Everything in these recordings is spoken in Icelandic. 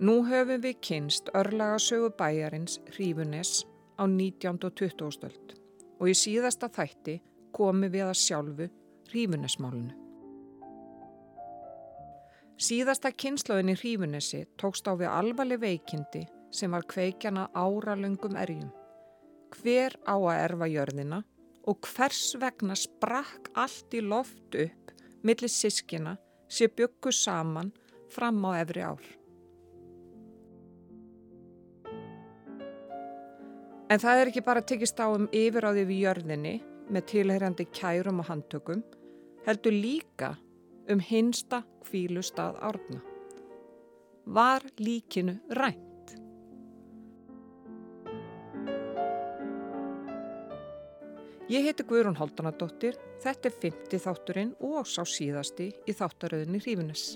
Nú höfum við kynst örlagasögu bæjarins Hrífunes á 19. og 20. stöld og í síðasta þætti komi við að sjálfu Hrífunesmálunu. Síðasta kynnslóðin í Hrífunesi tókst á við alvarleg veikindi sem var kveikjana áralöngum erjum. Hver á að erfa jörðina og hvers vegna sprakk allt í loft upp millir sískina sé byggu saman fram á efri ár. En það er ekki bara tekist á um yfiráði við jörðinni með tilherjandi kærum og handtökum, heldur líka um hinsta kvílustad árna. Var líkinu rænt? Ég heiti Guðrún Haldanadóttir, þetta er 50 þátturinn og sá síðasti í þáttaröðinni Hrífunes.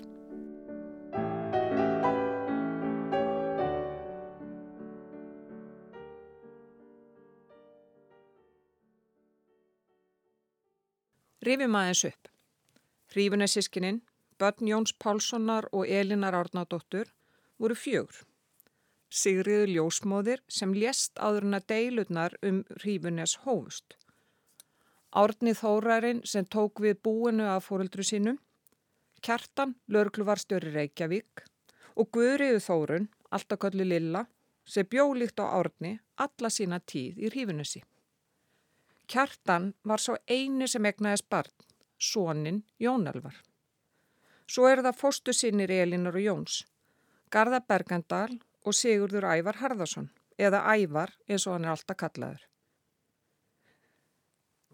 Rifum aðeins upp. Hrífunesískininn, börn Jóns Pálssonar og Elinar Árnadóttur voru fjögur. Sigriður ljósmóðir sem lést áður en að deilurnar um Hrífunes hófust. Árni Þórarinn sem tók við búinu af fóruldru sínum, Kjartan, lörgluvarstjóri Reykjavík og Guðriðu Þórun, alltaf kolli Lilla, sem bjólíkt á Árni alla sína tíð í Hrífunesi. Kjartan var svo eini sem egnaðist barn, sónin Jónalvar. Svo er það fóstu sinnir Elinar og Jóns, Garða Bergendal og Sigurður Ævar Harðarsson, eða Ævar eins og hann er alltaf kallaður.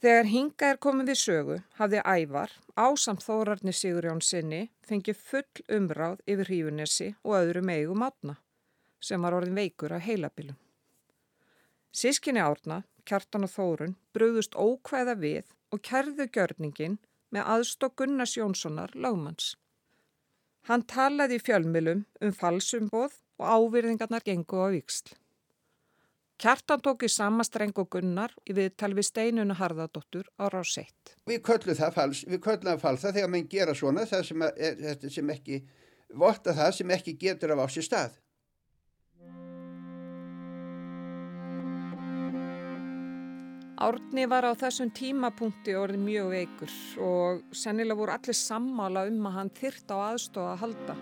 Þegar hinga er komið við sögu hafði Ævar, ásamt þórarni Sigur Jónssoni, fengið full umráð yfir hrífunessi og öðrum eigum átna, sem var orðin veikur að heilabilum. Sískinni árna Kjartan og Þórun bröðust ókvæða við og kærðu gjörningin með aðstokk Gunnars Jónssonar lagmanns. Hann talaði í fjölmilum um falsumboð og ávirðingarnar gengu á viksl. Kjartan tók í sama streng og Gunnar í viðtal við steinuna Harðardóttur á ráseitt. Við köllum það fals, við köllum það falsa þegar mann gera svona það sem, sem ekki, votta það sem ekki getur af á sér stað. Árni var á þessum tímapunkti orðið mjög veikur og sennilega voru allir sammála um að hann þyrta á aðstofa að halda.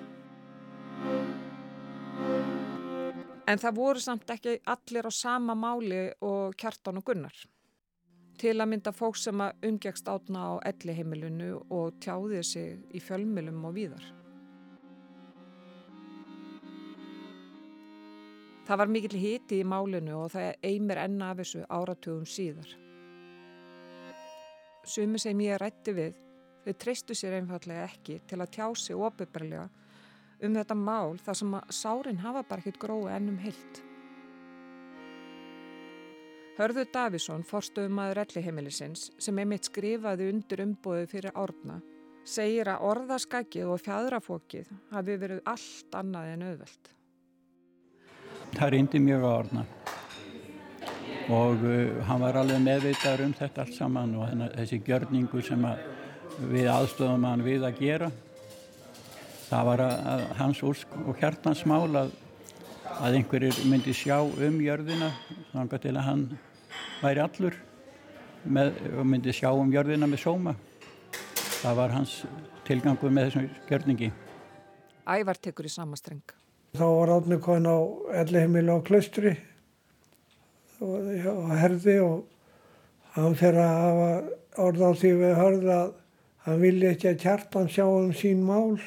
En það voru samt ekki allir á sama máli og kjartan og gunnar. Til að mynda fólk sem að umgegst átna á elliheimilinu og tjáði sig í fjölmilum og víðar. Það var mikill hiti í málinu og það eimir enna af þessu áratugum síðar. Sumi sem ég rætti við, þau treystu sér einfallega ekki til að tjá sig opiðbarlega um þetta mál þar sem að sárin hafa bara ekkit grói ennum heilt. Hörður Davísson, forstöðumæður elliheimilisins, sem einmitt skrifaði undir umbóðu fyrir árna, segir að orðaskakið og fjadrafókið hafi verið allt annað en auðvelt það reyndi mjög á orna og uh, hann var alveg meðvitaður um þetta allt saman og hennar, þessi gjörningu sem við aðstofum hann við að gera. Það var að, að hans úrsk og hjartans mál að, að einhverjir myndi sjá um jörðina þannig að hann væri allur með, og myndi sjá um jörðina með sóma. Það var hans tilgangu með þessum gjörningi. Ævar tekur í samastreng Þá var átni komin á ellihemil á klaustri. Og herði og hann fyrir að hafa orð á því við hörða að hann vilja ekki að kjartan sjá um sín mál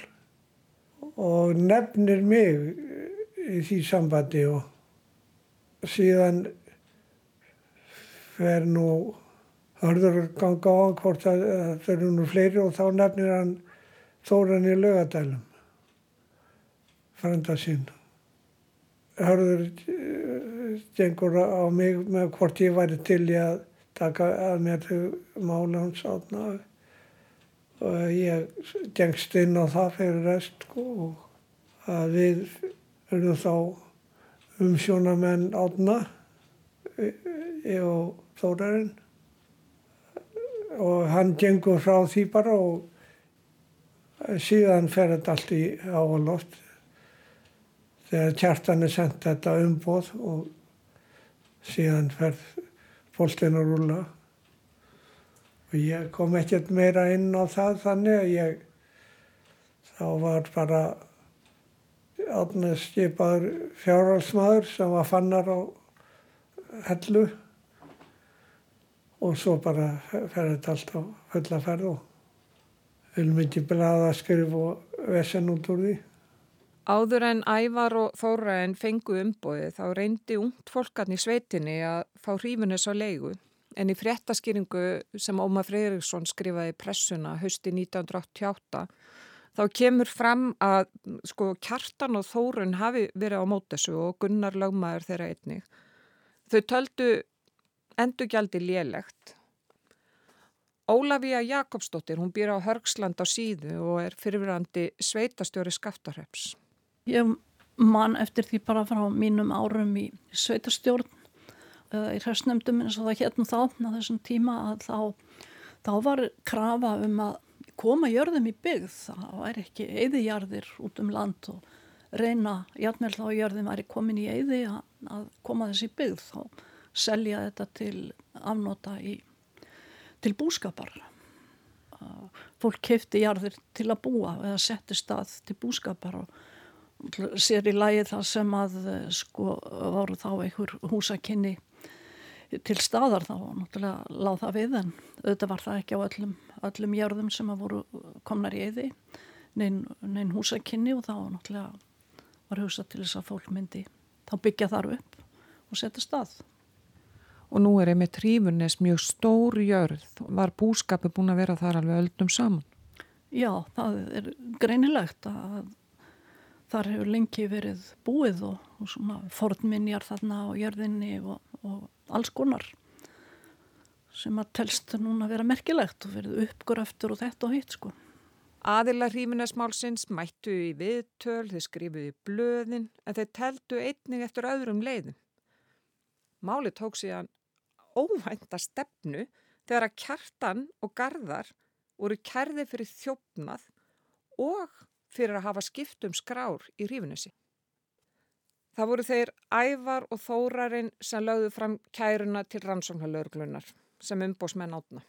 og nefnir mig í því sambandi og síðan fer nú hörður ganga á hvort það eru nú fleiri og þá nefnir hann þóran í lögadælum frænda sín. Hörður gengur eh, á mig með hvort ég væri til í að taka að mér mála hans átna og ég gengst inn á það fyrir rest sko, og að við verðum þá umsjónamenn átna ég og Þórarinn. Og hann gengur frá því bara og síðan fer þetta allt í á og loft þegar kjartan er sendt þetta umboð og síðan ferð bóltinn að rúla og ég kom ekkert meira inn á það þannig að ég þá var bara átnið skipaður fjárhalsmaður sem var fannar á hellu og svo bara ferði þetta allt á fulla ferð og viljum ekki blaða að skrifa og vesen út úr því. Áður en Ævar og Þóraen fengu umbóði þá reyndi ungt fólkarni í sveitinni að fá hrífunis á leigu en í fréttaskýringu sem Óma Freyriksson skrifaði pressuna hausti 1988 þá kemur fram að sko Kjartan og Þórun hafi verið á mótesu og Gunnar Lagmaður þeirra einnig. Þau töldu endugjaldi lélegt. Ólafía Jakobsdóttir, hún býr á Hörgsland á síðu og er fyrirverandi sveitastjóri skaftarheps. Ég man eftir því bara frá mínum árum í sveitastjórn eða í hræstnefndum eins og það hérna þá á þessum tíma að þá, þá var krafa um að koma jörðum í byggð. Það væri ekki eðijarðir út um land og reyna, játmjöl þá jörðum væri komin í eði að, að koma þessi byggð þá selja þetta til afnóta í, til búskapar. Fólk kefti jarðir til að búa eða setti stað til búskapar og sér í lægi það sem að sko voru þá einhver húsakinni til staðar þá og náttúrulega láð það við en auðvitað var það ekki á öllum, öllum jörðum sem að voru komnar í eði neinn nein húsakinni og þá náttúrulega var hugsað til þess að fólk myndi þá byggja þar upp og setja stað og nú er einmitt Trífunes mjög stór jörð. Var búskapi búin að vera þar alveg öldum saman? Já, það er greinilegt að þar hefur lengi verið búið og, og svona fornminjar þarna á jörðinni og, og alls konar sem að telst núna vera merkilegt og verið uppgröftur og þetta og hitt sko. Aðila hrífinesmálsins mættu í viðtöl, þeir skrifuði blöðin en þeir teltu einning eftir öðrum leiðum. Máli tók síðan óvænta stefnu þegar að kjartan og gardar voru kærði fyrir þjófnað og fyrir að hafa skipt um skrár í rífinessi. Það voru þeir ævar og þórarinn sem lögðu fram kæruna til rannsóknarlaurglunar sem umbósmenn átna.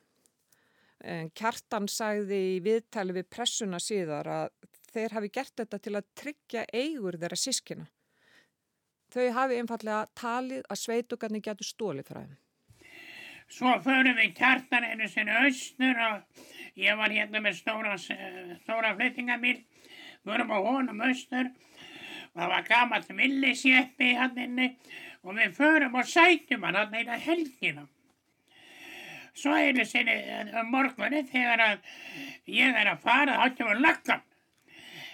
Kjartan sagði í viðtali við pressuna síðar að þeir hafi gert þetta til að tryggja eigur þeirra sískina. Þau hafi einfallega talið að sveitugarni getur stólið frá þeim. Svo förum við kjartan einu sinni austur og ég var hérna með stóra, stóra flyttingabíl, vorum á honum austur og það var gammalt millisjeppi hann inni og við förum og sætjum hann hann eina helgina. Svo einu sinni um morgunni þegar að ég er að fara áttum við laggan.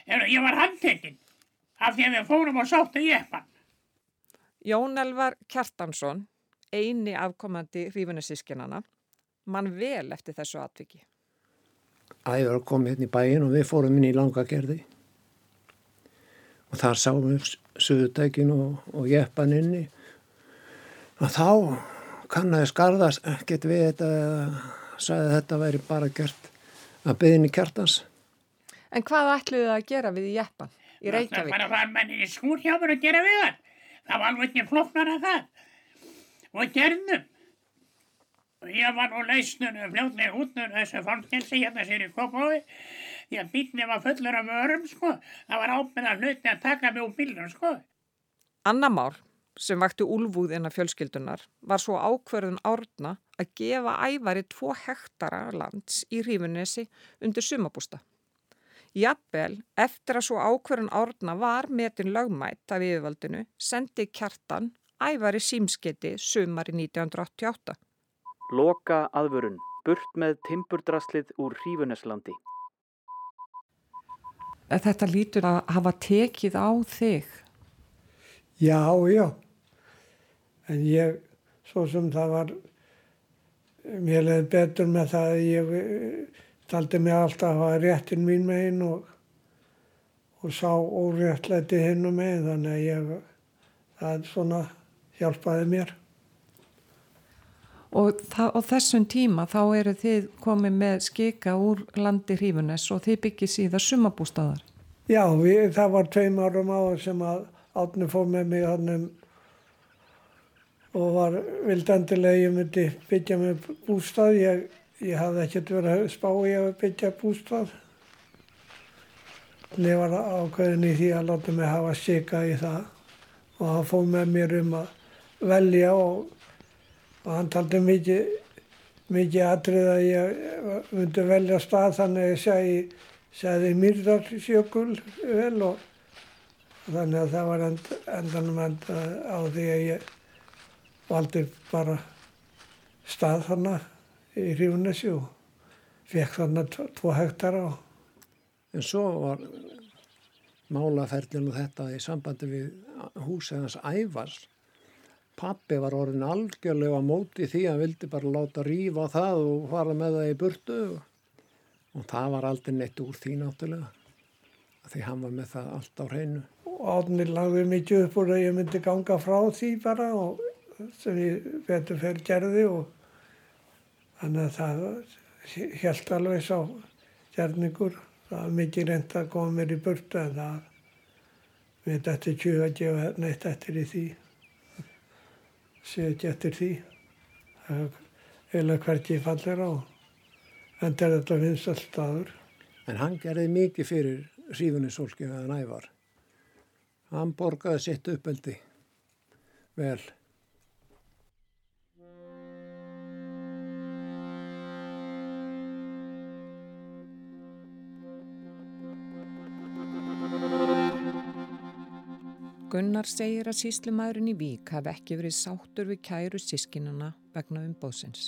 Ég var handtekinn af því að við fórum og sáttu jeppan. Jón Elvar Kjartansson eini afkomandi hrífunarsískinana, mann vel eftir þessu atviki. Ævar kom hérna í bæin og við fórum inn í langagerði og þar sáum við suðutækin og, og jeppan inni og þá kannaði skarðast ekkert við þetta sagði að þetta væri bara gert að byðinni kjartans. En hvað ætluðu það að gera við jeppan í Reykjavík? Það var að fara menni í skúrhjáfur að gera við það. Það var alveg ekki floknar að það og gerðum. Og ég var nú leysnunum fljóðlega út úr þessu fangelsi hérna sér í Kópói. Því að bílni var fullur af örum sko. Það var ábyrða hluti að taka mig úr bílunum sko. Anna Már sem vakti úlfúð innan fjölskyldunar var svo ákverðun árna að gefa ævari tvo hektara lands í Rífunesi undir sumabústa. Jafnvel, eftir að svo ákverðun árna var metin lögmætt af yfirvaldinu, sendi kjartan ævari símskeiti sumari 1988. Loka aðvörun, burt með timburdraslið úr Hrífuneslandi. Þetta lítur að hafa tekið á þig. Já, já. En ég, svo sem það var, mér leði betur með það að ég taldi mig alltaf að hafa réttin mín megin og, og sá óréttlæti hinn og megin þannig að ég, það svona hjálpaði mér. Og það, á þessum tíma þá eru þið komið með skika úr landi hrífunes og þið byggir síðan sumabústaðar. Já, við, það var tveim árum áður sem að átni fór með mig hann um og var vildandilega ég myndi byggja með bústað. Ég, ég hafði ekkert verið að spá í að byggja bústað. Ég var ákveðin í því að láta mig hafa sika í það og hann fóð með mér um að velja og, og hann taldi mikið, mikið atrið að ég myndi velja stað þannig að ég segi, segði Mýrdarsjökul vel og þannig að það var end, endanum enda á því að ég valdi bara stað þarna í Rífunessi og fekk þarna tvo hektara. En svo var málaferðin og þetta í sambandi við húsið hans æfars. Pappi var orðin algjörlega móti því að hann vildi bara láta rýfa það og fara með það í burtu og það var aldrei neitt úr því náttúrulega því hann var með það allt á hreinu. Átni lagði mikið upp úr að ég myndi ganga frá því bara og sem ég betur fyrir gerði og þannig að það held alveg sá gerningur. Það var mikið reynd að koma mér í burtu en það við þetta tjóða að gefa neitt eftir í því. Ekki eftir því. Það er eiginlega hvert ég fallir á. En þetta er þetta finnst allt staður. En hann gerði mikið fyrir sífunisólki að nævar. Hann borgaði sitt uppeldi vel. Gunnar segir að síslumæðurinn í Vík hafi ekki verið sáttur við kæru sískinana vegna umbóðsins.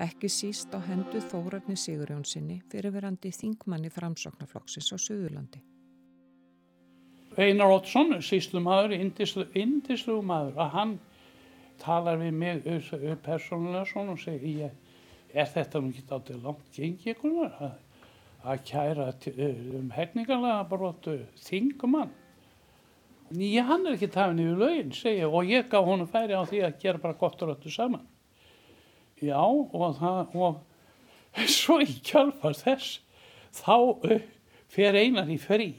Ekki síst á hendu Þórarni Sigurjónsinni fyrirverandi þingmanni framsóknarflokksins á Suðurlandi. Einar Ótsson, síslumæður, indislu maður, að hann talar við mig persónulega svona og segir er þetta nú ekki áttið langt gengið ykkur að, kæra um hefningarlega brotu þingumann Já, hann er ekki tafin yfir laugin, segja, og ég gaf honum færi á því að gera bara gott og röttu saman. Já, og það, og svo í kjálfar þess, þá uh, fer einar í frí.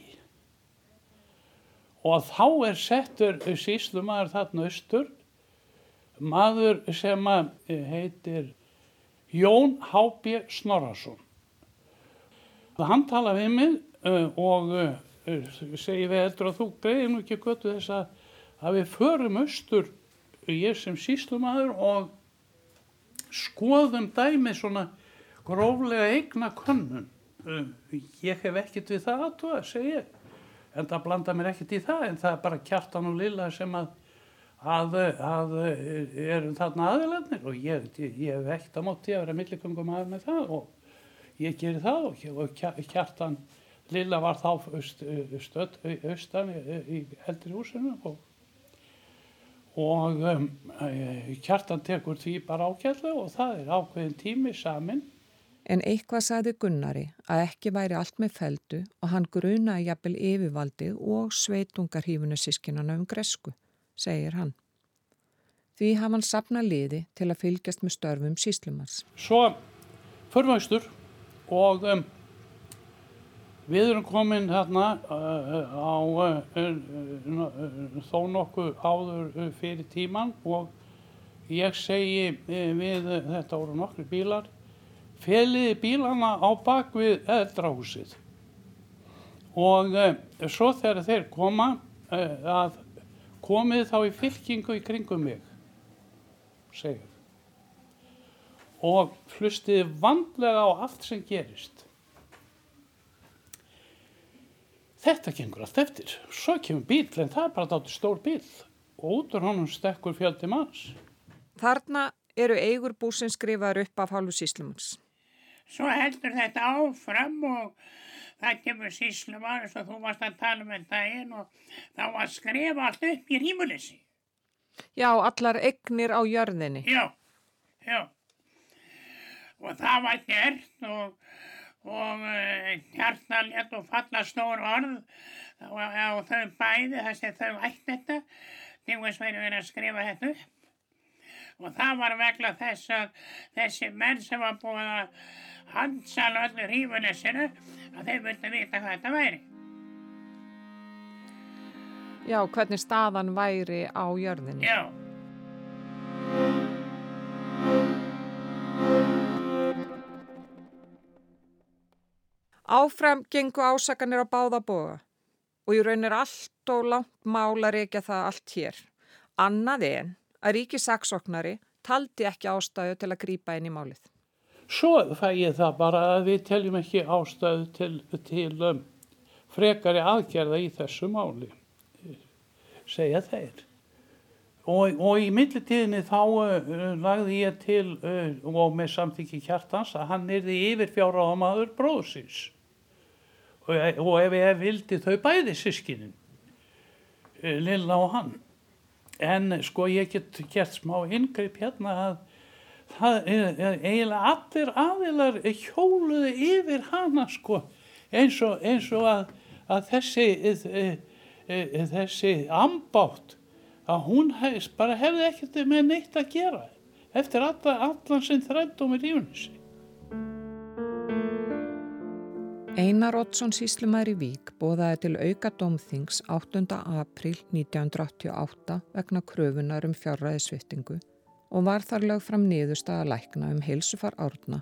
Og þá er settur uh, síslu maður þarna austur, maður sem uh, heitir Jón Hábjö Snorarsson. Hann tala við mig og segi við eldur að þú greiði nú ekki götu þess að, að við förum austur, ég sem síslumadur og skoðum dæmi svona gróflega eigna könnun. Ég hef ekkert við það aðtóða, segi ég. En það blanda mér ekkert í það, en það er bara kjartan og lilla sem að, að, að erum þarna aðeirlegnir og ég, ég, ég hef ekkert að móti að vera millikungum aðeins með það og ég gerir það og, og kjartan Lilla var þá stödd austan í eldri húsinu og, og um, kjartan tekur því bara ákjærlega og það er ákveðin tími samin. En eitthvað saði Gunnari að ekki væri allt með feldu og hann grunaði jafnvel yfirvaldið og sveitungarhífunu sískinana um gresku, segir hann. Því hafa hann sapna liði til að fylgjast með störfum síslumars. Svo förmaustur og um, Við erum komin hérna uh, á uh, uh, þó nokkuð áður fyrir tíman og ég segi við þetta voru nokkru bílar. Feliði bílana á bak við eldrahúsið og svo þegar þeir koma að komið þá í fylkingu í kringum mig segir. Og flustiði vandlega á allt sem gerist Þetta gengur allt eftir. Svo kemur bíl, en það er bara dátur stór bíl og út úr honum stekkur fjöldi manns. Þarna eru eigur búsin skrifaður upp af hálfu síslumans. Svo heldur þetta áfram og það kemur síslumar og þú varst að tala með um daginn og þá var skrifa allt upp í rímulissi. Já, allar egnir á jörðinni. Já, já. Og það var gert og og hérna létt og falla stór orð á þau bæði þar sem þau ætti þetta til þess að vera að skrifa þetta upp og það var vegla þess að þessi menn sem var búin að hansala öllu hrífunessinu að þeir vildi vita hvað þetta væri Já, hvernig staðan væri á jörðinni. Já. Áfram gengu ásakanir á báða boga og í raun er allt og langt mál að reykja það allt hér. Annað en að ríkisaksóknari taldi ekki ástæðu til að grýpa inn í málið. Svo fæ ég það bara að við teljum ekki ástæðu til, til um, frekari aðgerða í þessu máli, segja þeir. Og, og í millitíðinni þá uh, lagði ég til uh, og með samþykki kjartans að hann erði yfir fjárráðamaður bróðsins. Og, og ef ég vildi þau bæði sískinin, uh, Lilla og hann. En sko ég get gert smá yngreip hérna að það er, er eiginlega allir aðilar hjóluðu yfir hana sko eins og, eins og að, að þessi, e, e, þessi ambátt að hún hef, bara hefði ekkert með neitt að gera eftir alla, allan sinn þrændum í lífunni Einar Oddsson síslumæri Vík bóðaði til auka dómþings 8. april 1988 vegna kröfunar um fjárræðisvittingu og var þar lög fram niðurstaða lækna um heilsufar árna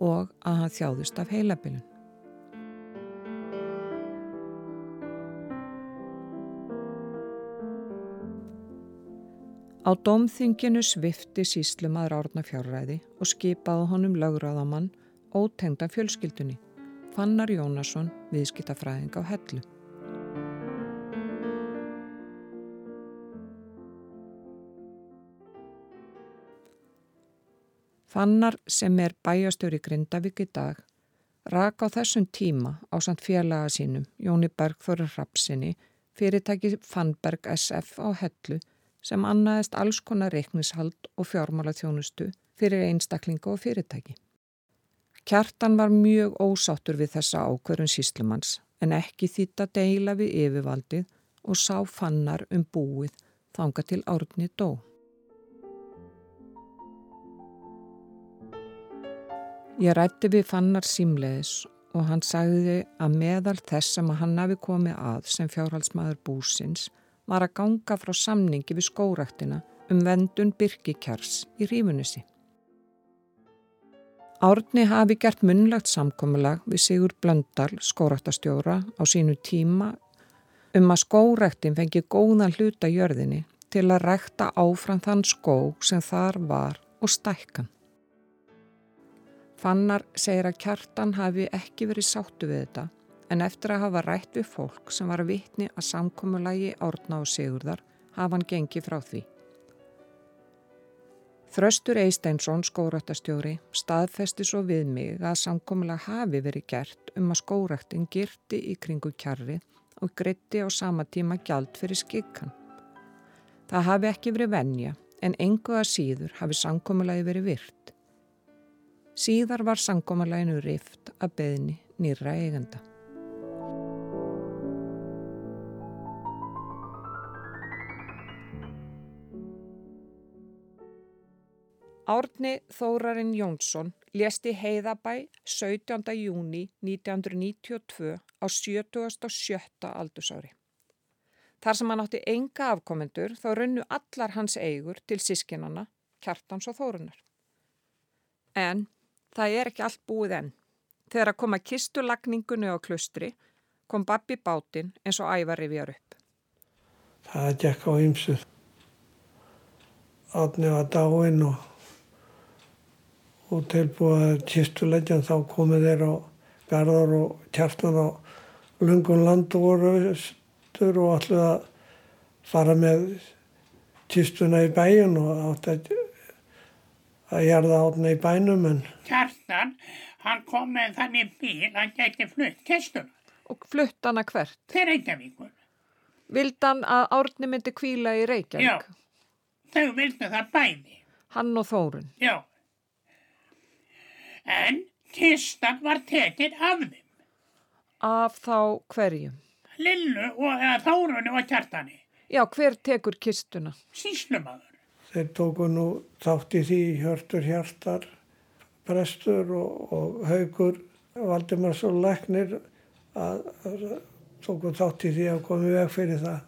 og að hann þjáðust af heilabilun. Á dómþinginu svifti síslumadur árna fjárræði og skipaði honum lögráðamann ótengda fjölskyldunni, Fannar Jónasson, viðskiptafræðing á hellu. Fannar sem er bæjastjóri Grindavík í dag rak á þessum tíma á samt félaga sínum Jóni Bergþóri Rapsinni fyrirtæki Fannberg SF á hellu sem annaðist alls konar reiknishald og fjármála þjónustu fyrir einstaklingu og fyrirtæki. Kjartan var mjög ósáttur við þessa ákverðun síslumanns en ekki þýtt að deila við yfirvaldið og sá fannar um búið þanga til árni dó. Ég rætti við fannar símleðis og hann sagði að meðal þess sem hann hafi komið að sem fjárhalsmaður búsins var að ganga frá samningi við skóraktina um vendun Birkikjars í Rífunissi. Árni hafi gert munlagt samkomiðlag við Sigur Blöndal, skóraktastjóra, á sínu tíma um að skóraktin fengi góðan hluta jörðinni til að rækta áfram þann skó sem þar var og stækkan. Fannar segir að kjartan hafi ekki verið sáttu við þetta en eftir að hafa rætt við fólk sem var vittni að samkomulagi Árna og Sigurðar hafa hann gengið frá því. Þröstur Eisteinsson, skóraktastjóri, staðfesti svo við mig að samkomulag hafi verið gert um að skóraktin girti í kringu kjarri og gritti á sama tíma gjald fyrir skikkan. Það hafi ekki verið venja en engu að síður hafi samkomulagi verið virt. Síðar var samkomulaginu rift að beðni nýra eigenda. Árni Þórarinn Jónsson lést í Heiðabæ 17. júni 1992 á 77. aldursári. Þar sem hann átti enga afkomendur þá runnu allar hans eigur til sískinana, kjartans og þórunar. En það er ekki allt búið enn. Þegar að koma kistulagningunni á klustri kom babbi bátinn eins og ævar rifjar upp. Það gekk á ymsu. Átni var dáinn og og tilbúið kistulegjan þá komið þeir á garðar og kjartan á lungun land og voru östur og allir að fara með kistuna í bæin og átt að, að gerða átna í bænum en Kjartan, hann kom með þannig bíl að hann gæti flutt kistuna Og flutt hana hvert? til Reykjavíkur. Vild hann að Árni myndi kvíla í Reykjavík? Já, þau vildu það bæði. Hann og Þórun? Já. En kistan var tekin af þeim. Af þá hverjum? Lillu og Þórunni og Kjartani. Já, hver tekur kistuna? Síslumadur. þeir tóku nú þátt í því hjörtur hjartar prestur og, og haugur Valdimar svo læknir að, að tóku þátt í því að komi veg fyrir það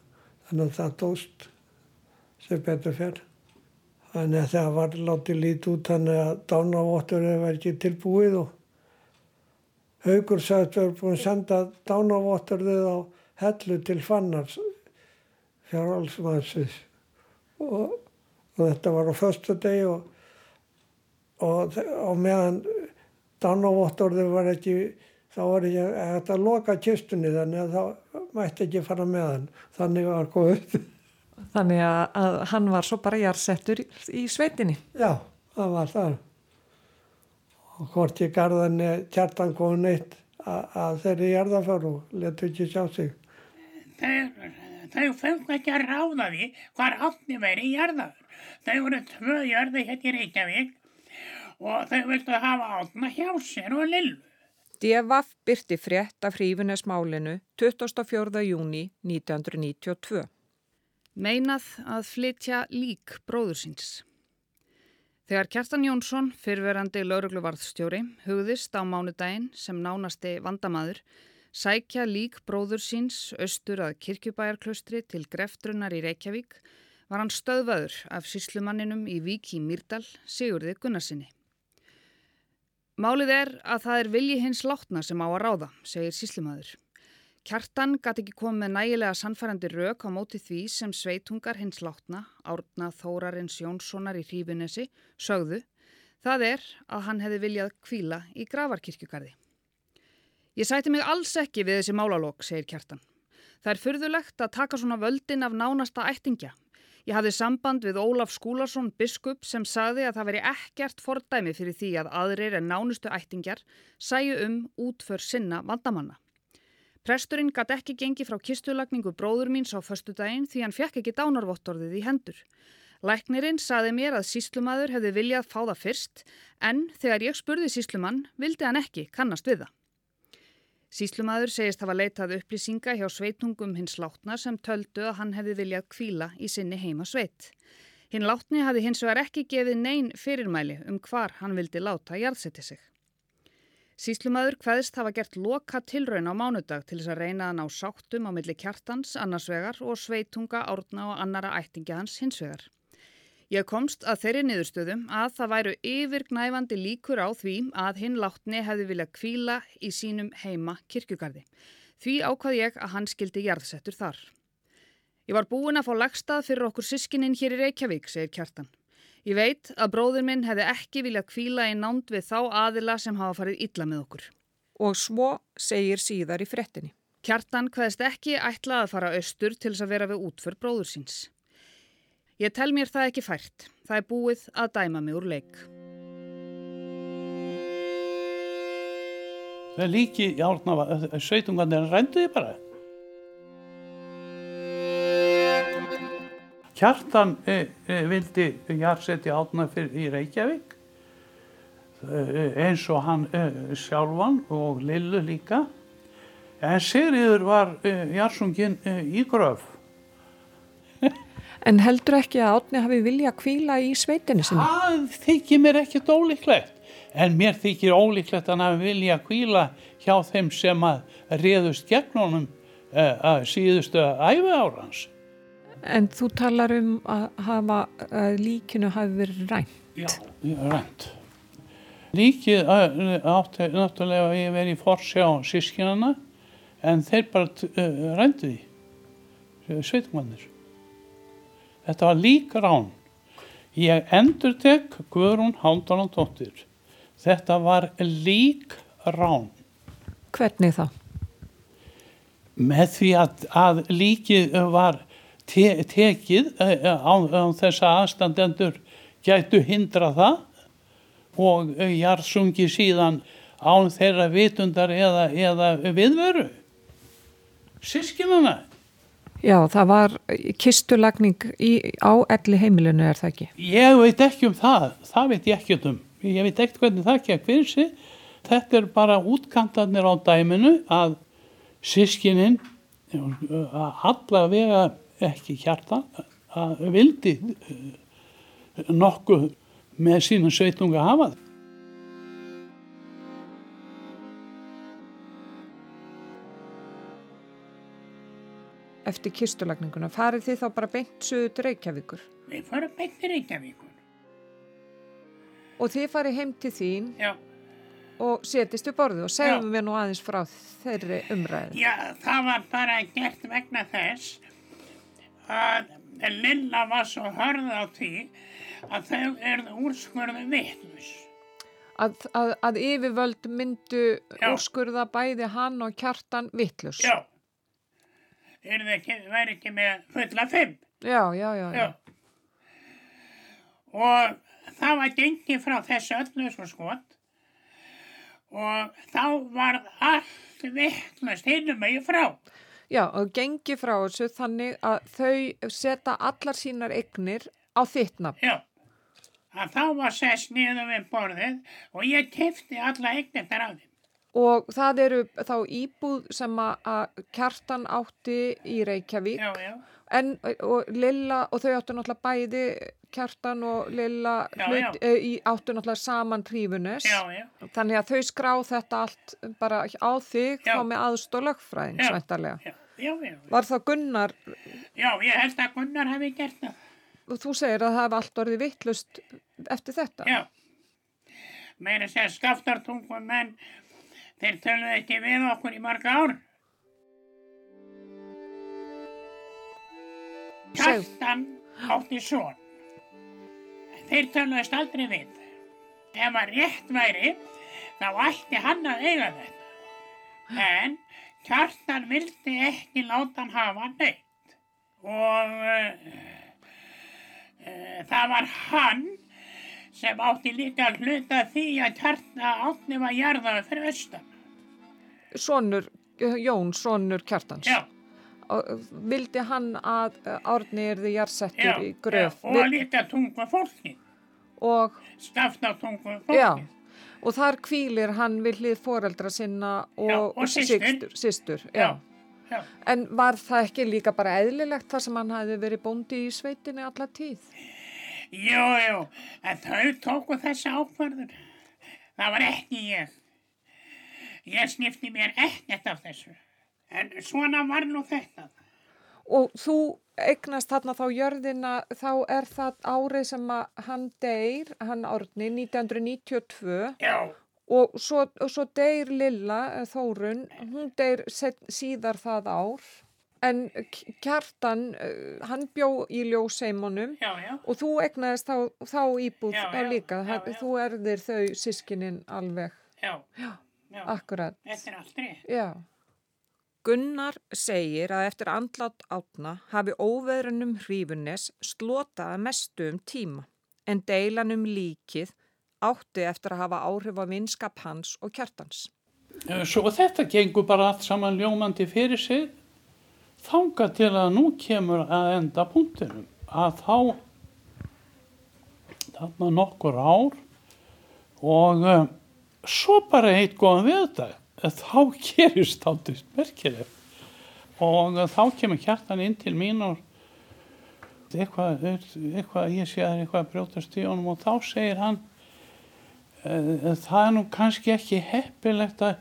Þannig að það tóst sem betur fyrr. Þannig að það var látið lítið út þannig að dánavotturinn var ekki tilbúið og Haugur sagðist að við erum búin að senda dánavotturðið á hellu til fannars fjárhalsmannsins og, og þetta var á förstu degi og, og á meðan dánavotturðið var ekki þá var ekki að loka kistunni þannig að það mætti ekki fara með hann. Þannig var góð Þannig að, að hann var svo bara jarsettur í, í sveitinni. Já, það var það og hvort ég garðan kjartan komið neitt að, að þeirri jarðaför og letu ekki sjá sig Þau, þau fengu ekki að ráða því hvar átni veri í jarðaður. Þau voru tvö jörði hérna í Reykjavík og þau vildu hafa átna hjá sér og lillu. DFF byrti frétt af hrífunesmálinu 24. júni 1992. Meinað að flytja lík bróður síns. Þegar Kjartan Jónsson, fyrverandi laurugluvarðstjóri, hugðist á mánudaginn sem nánasti vandamaður, sækja lík bróður síns austur að kirkjubæjarklaustri til greftrunnar í Reykjavík, var hann stöðvaður af síslumanninum í Vík í Mýrdal, Sigurði Gunnarsinni. Málið er að það er vilji hins látna sem á að ráða, segir síslumadur. Kjartan gæti ekki komið með nægilega sannfærandi rauk á móti því sem sveitungar hins látna, árna Þórarins Jónssonar í Hrífunesi, sögðu, það er að hann hefði viljað kvíla í gravarkirkjugarði. Ég sæti mig alls ekki við þessi málalók, segir Kjartan. Það er fyrðulegt að taka svona völdin af nánasta ættingja. Ég hafði samband við Ólaf Skúlason, biskup, sem sagði að það veri ekkert fordæmi fyrir því að aðrir en nánustu ættingjar sæju um útför sinna vandamanna. Presturinn gatt ekki gengi frá kistulagningu bróður míns á förstu daginn því hann fekk ekki dánarvottorðið í hendur. Læknirinn saði mér að síslumadur hefði viljað fá það fyrst en þegar ég spurði síslumann vildi hann ekki kannast við það. Síslumadur segist hafa leitað upplýsinga hjá sveitungum hins látna sem töldu að hann hefði viljað kvíla í sinni heima sveit. Hinn látni hafði hins vegar ekki gefið neyn fyrirmæli um hvar hann vildi láta jarðseti sig. Síslumadur hvaðist hafa gert loka tilraun á mánudag til þess að reyna að ná sáttum á milli kjartans annarsvegar og sveitunga árna og annara ættingi hans hinsvegar. Ég komst að þeirri niðurstöðum að það væru yfirgnæfandi líkur á því að hinn látni hefði viljað kvíla í sínum heima kirkjugarði. Því ákvað ég að hann skildi jarðsettur þar. Ég var búin að fá lagstað fyrir okkur sískininn hér í Reykjavík, segir kjartan. Ég veit að bróður minn hefði ekki viljað kvíla í nánd við þá aðila sem hafa farið illa með okkur. Og svo segir síðar í frettinni. Kjartan hvaðist ekki ætla að fara austur til þess að vera við útför bróður síns. Ég tel mér það ekki fært. Það er búið að dæma mig úr leik. Það er líki árna, sveitungarnir rænduði bara. Kjartan e, e, vildi jarðseti átna fyrir í Reykjavík e, eins og hann e, sjálfan og Lillu líka. En Sigriður var jarðsungin í gröf. En heldur ekki að átni hafi vilja að kvíla í sveitinu sinni? Það þykir mér ekkert ólíklegt. En mér þykir ólíklegt að hann hafi vilja að kvíla hjá þeim sem að réðust gegn honum síðustu æfi árans. En þú talar um að, hafa, að líkinu hafi verið rænt. Já, rænt. Líkið átti náttúrulega að ég verið í forsjá sískinana en þeir bara uh, ræntu því, sveitumannir. Þetta var lík rán. Ég endur tek Guðrún Háldalandóttir. Þetta var lík rán. Hvernig þá? Með því að, að líkið var te, tekið á, á þessa aðstandendur gætu hindra það og jarðsungi síðan án þeirra vitundar eða, eða viðveru. Sískinana. Já, það var kistulagning í, á elli heimilinu, er það ekki? Ég veit ekki um það, það veit ég ekki um. Ég veit ekkert hvernig það ekki að hversi. Þetta er bara útkantarnir á dæminu að sískininn allavega ekki hjarta að vildi nokkuð með sínum sveitunga hafað. eftir kistulagninguna? Farið þið þá bara beint til Reykjavíkur? Við fórum beint til Reykjavíkur. Og þið farið heim til þín Já, og setist við borðið og segjum við nú aðeins frá þeirri umræði. já, það var bara gert vegna þess að Lilla var svo hörð á því að þau erðu úrskurðu vittlus. Að, að, að yfirvöld myndu Já. úrskurða bæði hann og kjartan vittlus. Já, ekki, væri ekki með fulla fimm. Já, já, já. já. Og það var gengið frá þessu öllu svo skot og þá var allt vittlust hinnum megin frá. Já, og gengi frá þessu þannig að þau setja allar sínar eignir á þitt nafn. Já, að þá var sess niður við borðið og ég kefti alla eignir þar af þeim. Og það eru þá íbúð sem að- að kjartan átti í Reykjavík. Já, já, En, og Lilla, og þau áttu náttúrulega bæði, Kjartan og Lilla Já, hlut, já. e, í, áttu náttúrulega saman trífunes. já, já, Þannig að þau skrá þetta allt bara á þig Já. þá með Já. svæntarlega. já, já, já. Var það Gunnar, Já, ég held að Gunnar hefði gert það. og þú segir að það hef allt orðið vittlust eftir þetta? Já. Meira segja skaftartungum menn, þeir töluðu ekki við okkur í marga ár. Kjartan átti son. Þeir töluðist aldrei við. Ef að rétt væri, þá ætti hann að eiga þetta. En Kjartan vildi ekki láta hann hafa neitt. Og uh, uh, það var hann sem átti líka að hluta því að Kjartan átni var jarðaði fyrir austan. Sonur, Jón, sonur Kjartans. Já, vildi hann að eh, Árni erði já, jarsettur í já, gröf og líka tungu fólki. og, Skafta tungu já, fólki. og þar kvílir hann við hlið foreldra sinna og, Já, og já. Já, já. En var það ekki líka bara eðlilegt þar sem hann hafði verið bóndi í sveitinni alla tíð? Jú, jú, en þau tóku þessi ákvarður. Það var ekki ég. Ég snifti mér ekkert af þessu. En svona var nú þetta. Og þú eignast þarna þá jörðina, þá er það árið sem að hann deyr, hann árni, 1992 Já, og svo, og svo deyr Lilla, eh, Þórun, hún deyr síðar það ár. En Kjartan, eh, hann bjó í ljóseimunum og þú egnaðist þá, þá íbúð Já, já, líka. já. Þú erðir þau sískinin alveg. já, já. Akkurat. Þetta er allt rétt. Já. Gunnar segir að eftir andlát átna hafi óveðrunum hrífunnes slotað mestu um tíma en deilan um líkið átti eftir að hafa áhrif á vinskap hans og kjartans. Eh, Svo þetta gengur bara allt saman ljómandi fyrir sig þanga til að nú kemur að enda punktinum að þá þarna nokkur ár og uh, svo bara eitt góðan við þetta þá gerist þáttist merkilegt og þá kemur kjartan inn til mín og eitthvað, eitthvað ég sé að það er eitthvað að brjótast í honum og þá segir hann uh, það er nú kannski ekki heppilegt að,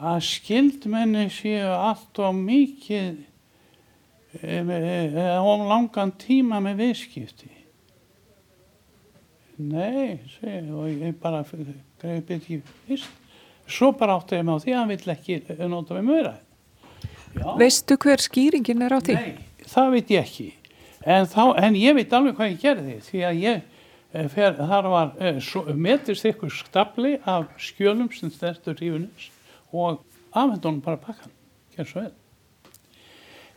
að skildmenni séu allt og mikið eða um langan tíma með viðskipti. Nei, segi, og ég bara greið ekki fyrst. Svo bara átti ég með á því að hann vill ekki nota með mjöra. Veistu hver skýringin er á því? Nei, það veit ég ekki. En, þá, en ég veit alveg hvað ég gerði því að ég eh, fer, þar var eh, svo, metist ykkur stapli af skjölum sem stertur rífunins og afhendur honum bara pakkan.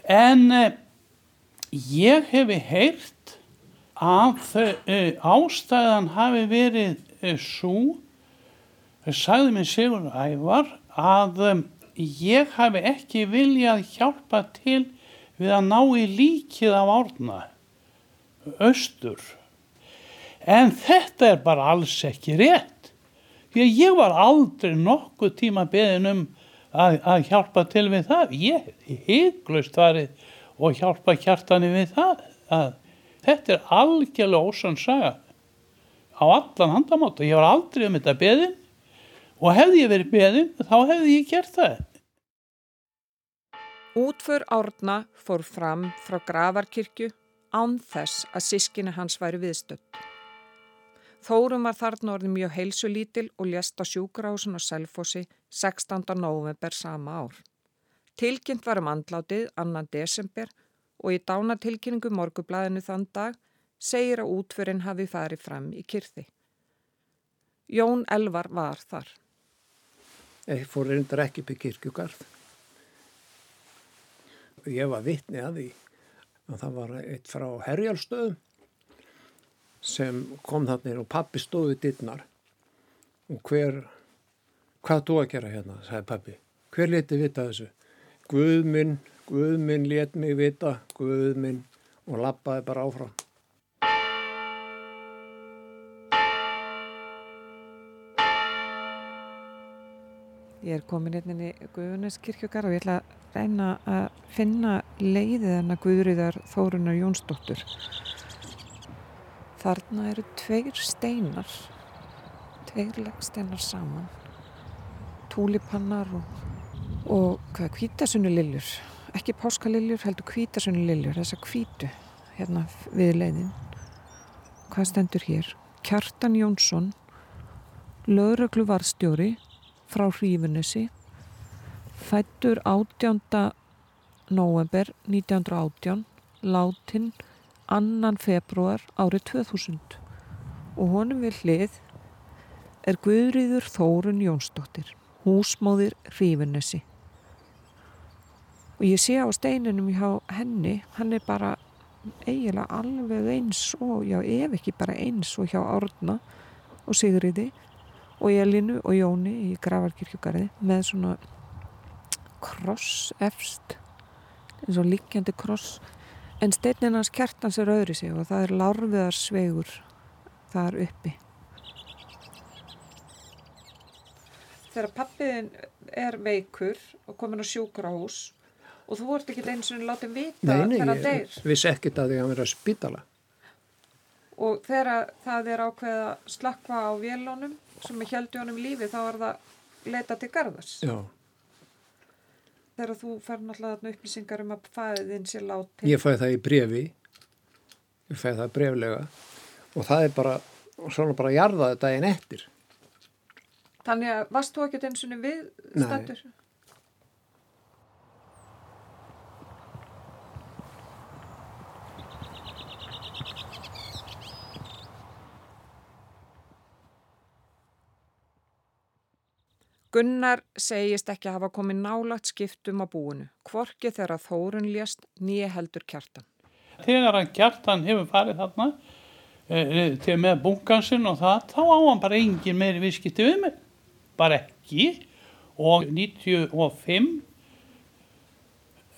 En eh, ég hefi heyrt að uh, ástæðan hafi verið uh, svo, sagði mér Sigur Ævar, að um, ég hafi ekki viljað hjálpa til við að ná í líkið af árna, austur. En þetta er bara alls ekki rétt. Að ég var aldrei nokkuð tíma beðin um að, að hjálpa til við það. Ég hygglust farið og hjálpa kjartani við það. Að þetta er algjörlega ósann saga á allan handamátt og ég var aldrei um þetta beðin og hefði ég verið beðin þá hefði ég gert það. Útför Árna fór fram frá gravarkirkju án þess að sískinni hans væri viðstöld. Þórum var þarna orðið mjög heilsulítil og lést á sjúkrahúsun á Selfossi 16. november sama ár. Tilkynnt var um andlátið annan desember og í dánatilkynningu morgublaðinu þann dag segir að útförinn hafi farið fram í kyrði. Jón Elvar var þar. Fór reyndar ekki upp í kirkjugarð. Ég var vittni að því að það var eitt frá Herjálstöðum sem kom þarna og pappi stóði dittnar og hver, hvað þú að gera hérna, sagði pappi. Hver leti vita þessu? Guðminn, Guðminn let mig vita, Guðminn og lappaði bara áfram. Ég er komin hérna í Guðuneskirkjögar og ég ætla að reyna að finna leiðið hennar Guðriðar Þórunar Jónsdóttur. Þarna eru tveir steinar, tveir leggsteinar saman, túlipannar og, og kvítasunni liljur, ekki páskaliljur, heldur kvítasunni liljur, þessa kvítu hérna við leiðin. Hvað stendur hér? Kjartan Jónsson, lögreglu varstjóri, frá Hrífunissi fættur 18. november 1918 látin 2. februar árið 2000 og honum við hlið er Guðriður Þórun Jónsdóttir húsmóðir Hrífunissi og ég sé á steininum hjá henni hann er bara eiginlega alveg eins og já ef ekki bara eins og hjá Árna og Sigriði og Elinu og Jóni í Gravarkirkjugarði með svona kross efst eins og líkjandi kross. En steininn hans kjartans er öðri sig og það er larfiðar svegur þar uppi. Þegar pappiðin er veikur og komin á sjúkrahús og þú vart ekki eins og látið vita nei, þegar það deyr. ég vissi ekkit að því að hann verið að spítala. Og þegar það er ákveð að slakka á vélónum sem er heldi honum lífi þá er það leita til garðars. Já, þegar þú fær náttúrulega upplýsingar um að fæðin sé láti ég fæði það í brefi ég fæði það breflega og það er bara svona bara jarðaði daginn eftir. Þannig að varst þú ekkert eins og við Nei. Gunnar segist ekki hafa komið nálagt skiptum á búinu, hvorki þegar Þórun lést nýja heldur kjartan. Þegar hann kjartan hefur farið þarna e, til með bunkansinn og það, þá á hann bara engin meiri viðskipti við mig. Bara ekki. Og 95,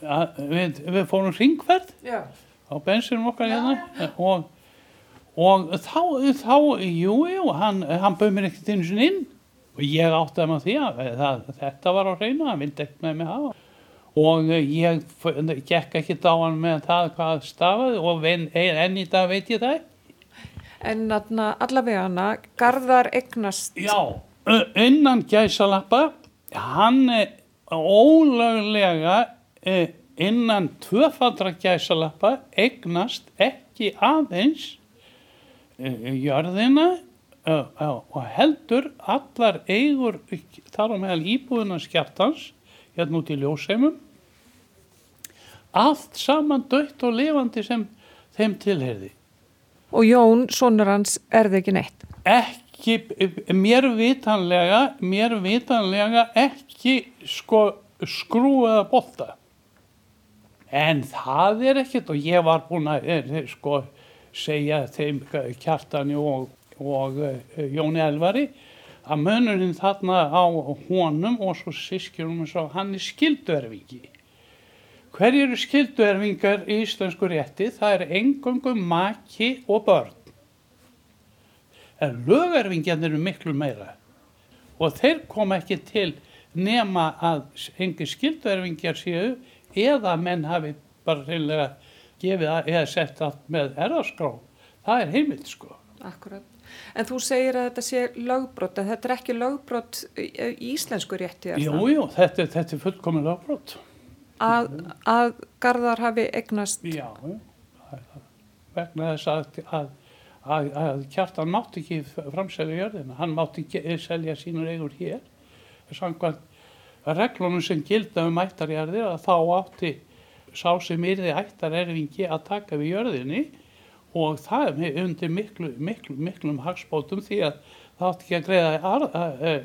að, við, við fórum ringferð Já. á bensinum okkar hérna og, og þá, þá, jú, jú, hann, hann bauð mér ekkert einu sinni inn og ég átti að maður því að það, þetta var á hreinu, hann vildi ekkert með mig hafa og ég f- gekk ekki á hann með það hvað stafaði og en, enn í dag veit ég það En allavega hana, Garðar eignast, Já, innan gæsalappa hann ólöglega eh, innan tvöfaldra gæsalappa eignast ekki aðeins eh, jörðina eh, eh, og heldur allar eigur þar á meðal íbúðuna skjartans hérna út í ljóseimum allt saman dött og lifandi sem þeim tilherði og Jón, sonur hans, er það ekki neitt. ekki, mér vitanlega, mér vitanlega ekki sko skrúaða bolta. En það er ekkert og ég var búin að er, sko segja þeim kjartani og, og uh, Jóni Elvari að munurinn þarna á honum og svo sískjunum svo hann er skilduerfingi. Hverju eru skilduerfingar í íslensku rétti? Það er engöngu maki og börn en lögerfingjarnir eru miklu meira og þeir koma ekki til nema að engi skilduerfingjar séu eða menn hafi bara reynilega gefið að eða sett allt með erðaskrá það er heimilt sko Akkurat. En þú segir að þetta sé lögbrot, að þetta er ekki lögbrot í íslensku rétti. er jú, það? jú, þetta, þetta er fullkomin lögbrot að, að Garðar hafi eignast? Já, vegna þess að, að, að, að kjartan mátti ekki framselja jörðina, hann mátti ekki selja sínur eigur hér, samkvæmt reglunum sem gilda um ættarjarðir að þá átti sá sem yrði ættarerfingi að taka við jörðinni og það er undir miklu, miklu, miklum hagspótum því að það átti ekki að greiða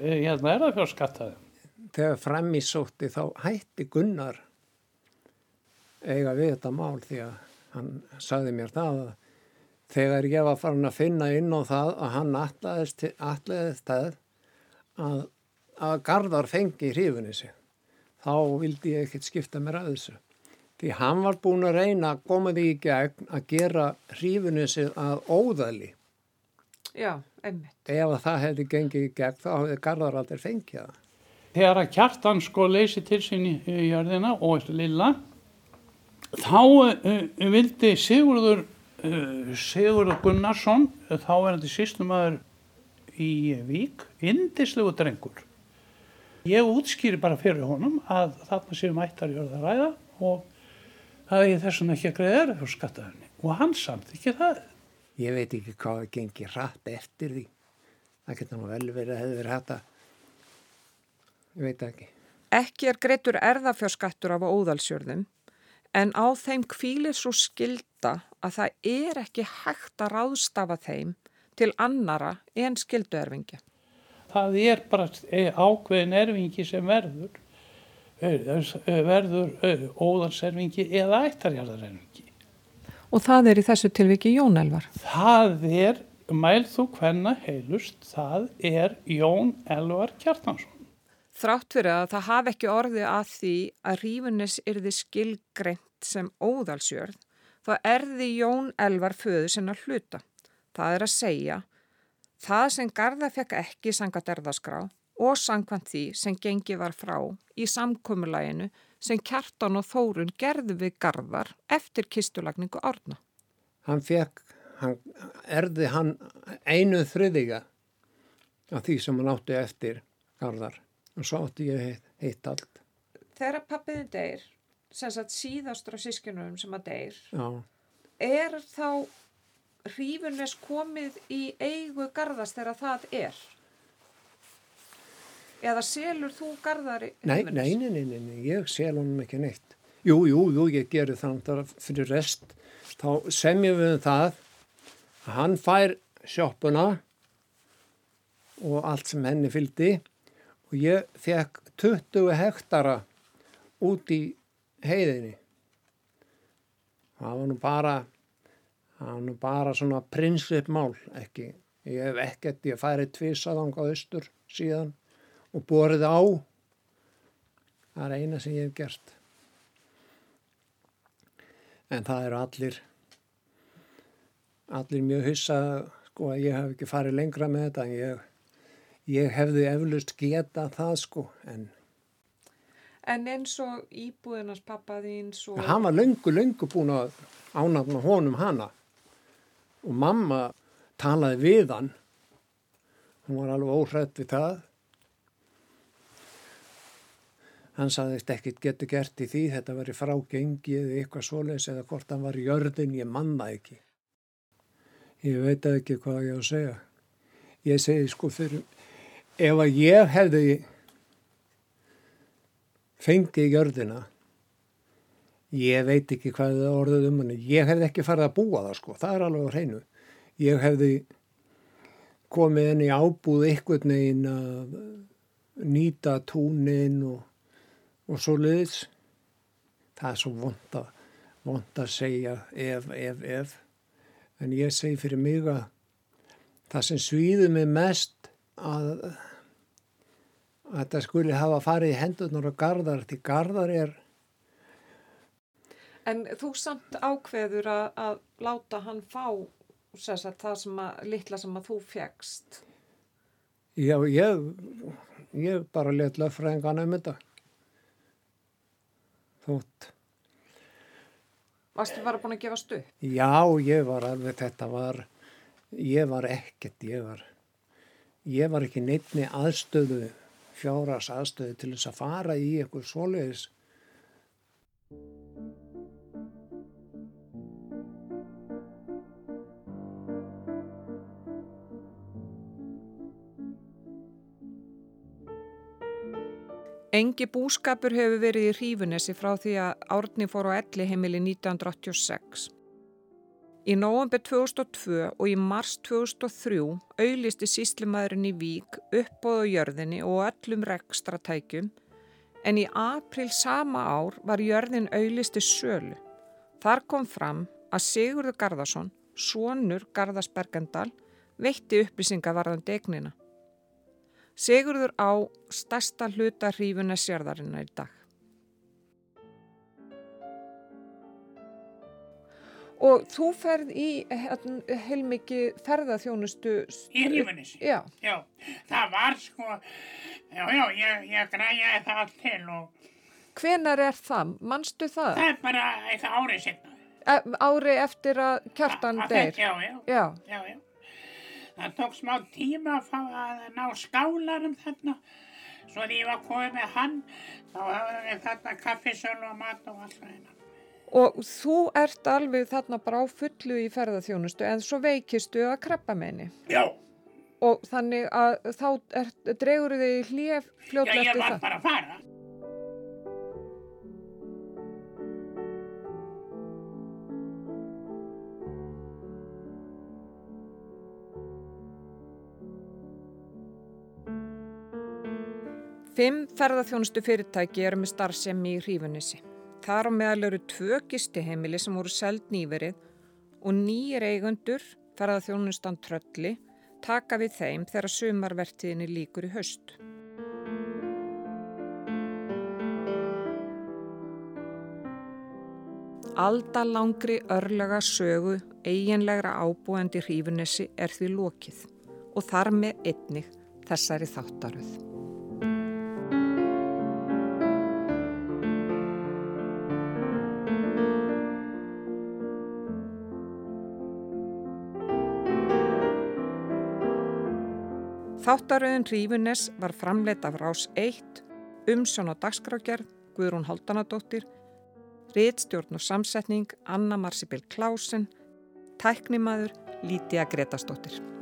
hérna erðafjárskattaði. Þegar framísótti þá hætti Gunnar eiga við þetta mál því að hann sagði mér það að þegar ég var farin að finna inn á það að hann allæðist það að, að Garðar fengi í hrífunni sig þá vildi ég ekkert skipta mér að þessu því hann var búin að reyna að koma því í gegn að gera hrífunni sig að óðali. Já, einmitt. Ef það hefði gengið í gegn þá hefði Garðar aldrei fengið það. Þegar að kjartan sko leysi til sín í jörðina og lilla þá uh, vildi Sigurður uh, Sigurður Gunnarsson þá er þetta sístumæður í Vík indislegu drengur. Ég útskýri bara fyrir honum að þarna séum ættar jörða að ræða og það er þessum ekki að greiða er fyrir skattaðinni og hann samt ekki það. Ég veit ekki hvað það gengi rætt eftir því. Það getur nú vel verið að hefði verið hægt að ég veit ekki. Ekki er greittur erðafjörskattur af óðalsjörðum en á þeim kvílir svo skilda að það er ekki hægt að ráðstafa þeim til annara en skilduerfingja. Það er bara ákveðin erfingi sem verður, verður óðalserfingi eða ættarjarðarerfingi. Og það er í þessu tilviki Jón Elvar? Það er, mæl þú hvenna heilust, það er Jón Elvar Kjartansson. Þrátt fyrir að það hafi ekki orðið að því að rífunis yrði skilgreint sem óðalsjörð, þá erði Jón Elvar föðu sinna hluta. Það er að segja, það sem Garða fekk ekki sangat erðaskrá og sangkvæmt því sem gengi var frá í samkommulaginu sem Kjartan og Þórun gerðu við Garðar eftir kistulagningu árna. Hann fekk, hann erði hann einu þriðiga af því sem hann átti eftir Garðar og svo átti ég heitt, heitt allt. Þegar pappiði deyr, síðastur á sískinum sem að deyr, Já. er þá hrífunes komið í eigu garðast þegar það er? Eða selur þú hrífunes? Nei, nei, nei, nei, nei, ég sel honum ekki neitt. Jú, jú, jú, ég gerir þannig fyrir rest. Þá semjum við um það að hann fær sjóppuna og allt sem henni fylgdi og ég fekk 20 hektara út í heiðinni. Það var nú bara, það var nú bara svona prinsipmál ekki. Ég hef ekkert, ég færið tvísaðang á austur síðan og borið á. Það er eina sem ég hef gert. En það eru allir, allir mjög hyssað, sko að ég hef ekki farið lengra með þetta en ég ég hefði eflust geta það sko en En eins og íbúðinars pappaðins og... Hann var löngu, löngu búin að ánafna honum hana og mamma talaði við hann hann var alveg óhrætt við það hann saðist ekkit getur gert í því? Þetta var í frágengi eða eitthvað svoleis eða hvort hann var í jörðin, ég manna ekki. Ég veit ekki hvað ég á að segja. Ég segi sko fyrir ef að ég hefði fengið jörðina ég veit ekki hvað það orðið um hann ég hefði ekki farið að búa það sko. Það er alveg á hreinu. Ég hefði komið inn í ábúð einhvern veginn að nýta túnin og, og svo liðis það er svo vond að, vond að segja ef, ef, ef. En ég segi fyrir mig að það sem svíður mig mest að, að þetta skuli hafa farið í hendurnar og gardar því gardar er En þú samt ákveður að, að láta hann fá sagt, það sem að, litla sem að þú fegst Já, ég ég bara let löffræðingan um þetta þótt Varstu bara búin að gefa stu? Já, ég var alveg, þetta var ég var ekkert, ég var ég var ekki neittni aðstöðu fjáras aðstöðu til þess að fara í eitthvað svoleiðis Engi búskapur hefur verið í Hrífunesi frá því að Árni fór á elli heimili 1986. Í nóvambur 2002 og í mars 2003 auðlisti síslimaðurinn í Vík uppbóðu jörðinni og öllum rekstratækjum en í april sama ár var jörðin auðlisti sölu. Þar kom fram að Sigurður Garðarsson, sonur Garðarsbergendal, veitti upplýsinga varðan degnina. Sigurður á stærsta hluta hrífuna sérðarinnar í dag. Og þú ferð í hérna, heilmikið ferðarþjónustu... Í hrífunissi? Já. Já, það var sko, já, já, ég, ég græjaði það allt til og... Hvenar er það? Manstu það? Það er bara eitthvað árið sinna. E ári eftir að kjartan deyr? Já, já. Já. Já, já. Það tók smá tíma að, fá að ná skálarum þarna. Svo því ég var komið með hann, þá hafði við þarna kaffisölu og mat og allt það hérna. Og þú ert alveg þarna bara á fullu í ferðarþjónustu en svo veikistu að krabba meini. Já. Og þannig að þá er, dregur þið í hljöf fljóðlega eftir það. Já, ég var bara að fara. Fimm ferðarþjónustu fyrirtæki eru með starfsemi í hrífunissi. Þar á meðal eru tvö gistiheimili sem voru seld nýverið og nýjir eigundur, ferðarþjónustan trölli, taka við þeim þegar sumarvertiðinni líkur í haust. Aldalangri örlega sögu eiginlegra ábúendi hrífunissi er því lokið og þar með einnig þessari þáttaröð. Þáttaröðun Hrífunes var framleitt af Rás 1, umsjón á dagskrágerð, Guðrún Haldanadóttir, réttstjórn og samsetning Anna Marsibil Klásen, tæknimaður Lítiða Gretastóttir.